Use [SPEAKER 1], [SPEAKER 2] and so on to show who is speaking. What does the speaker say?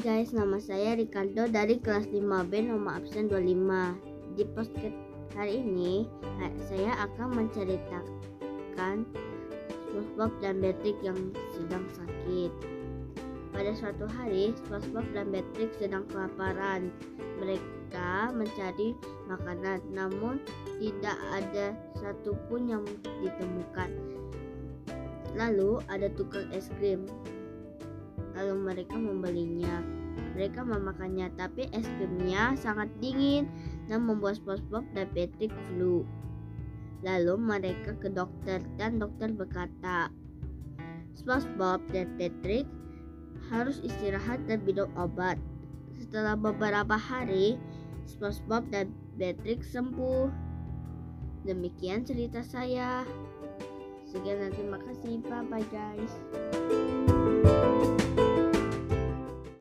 [SPEAKER 1] guys, nama saya Ricardo dari kelas 5B nomor absen 25. Di podcast hari ini, saya akan menceritakan SpongeBob dan Patrick yang sedang sakit. Pada suatu hari, SpongeBob dan Patrick sedang kelaparan. Mereka mencari makanan, namun tidak ada satupun yang ditemukan. Lalu ada tukang es krim lalu mereka membelinya. Mereka memakannya, tapi es krimnya sangat dingin dan membuat SpongeBob dan Patrick flu. Lalu mereka ke dokter dan dokter berkata, SpongeBob dan Patrick harus istirahat dan minum obat. Setelah beberapa hari, SpongeBob dan Patrick sembuh. Demikian cerita saya. Sekian dan terima kasih. Bye bye guys.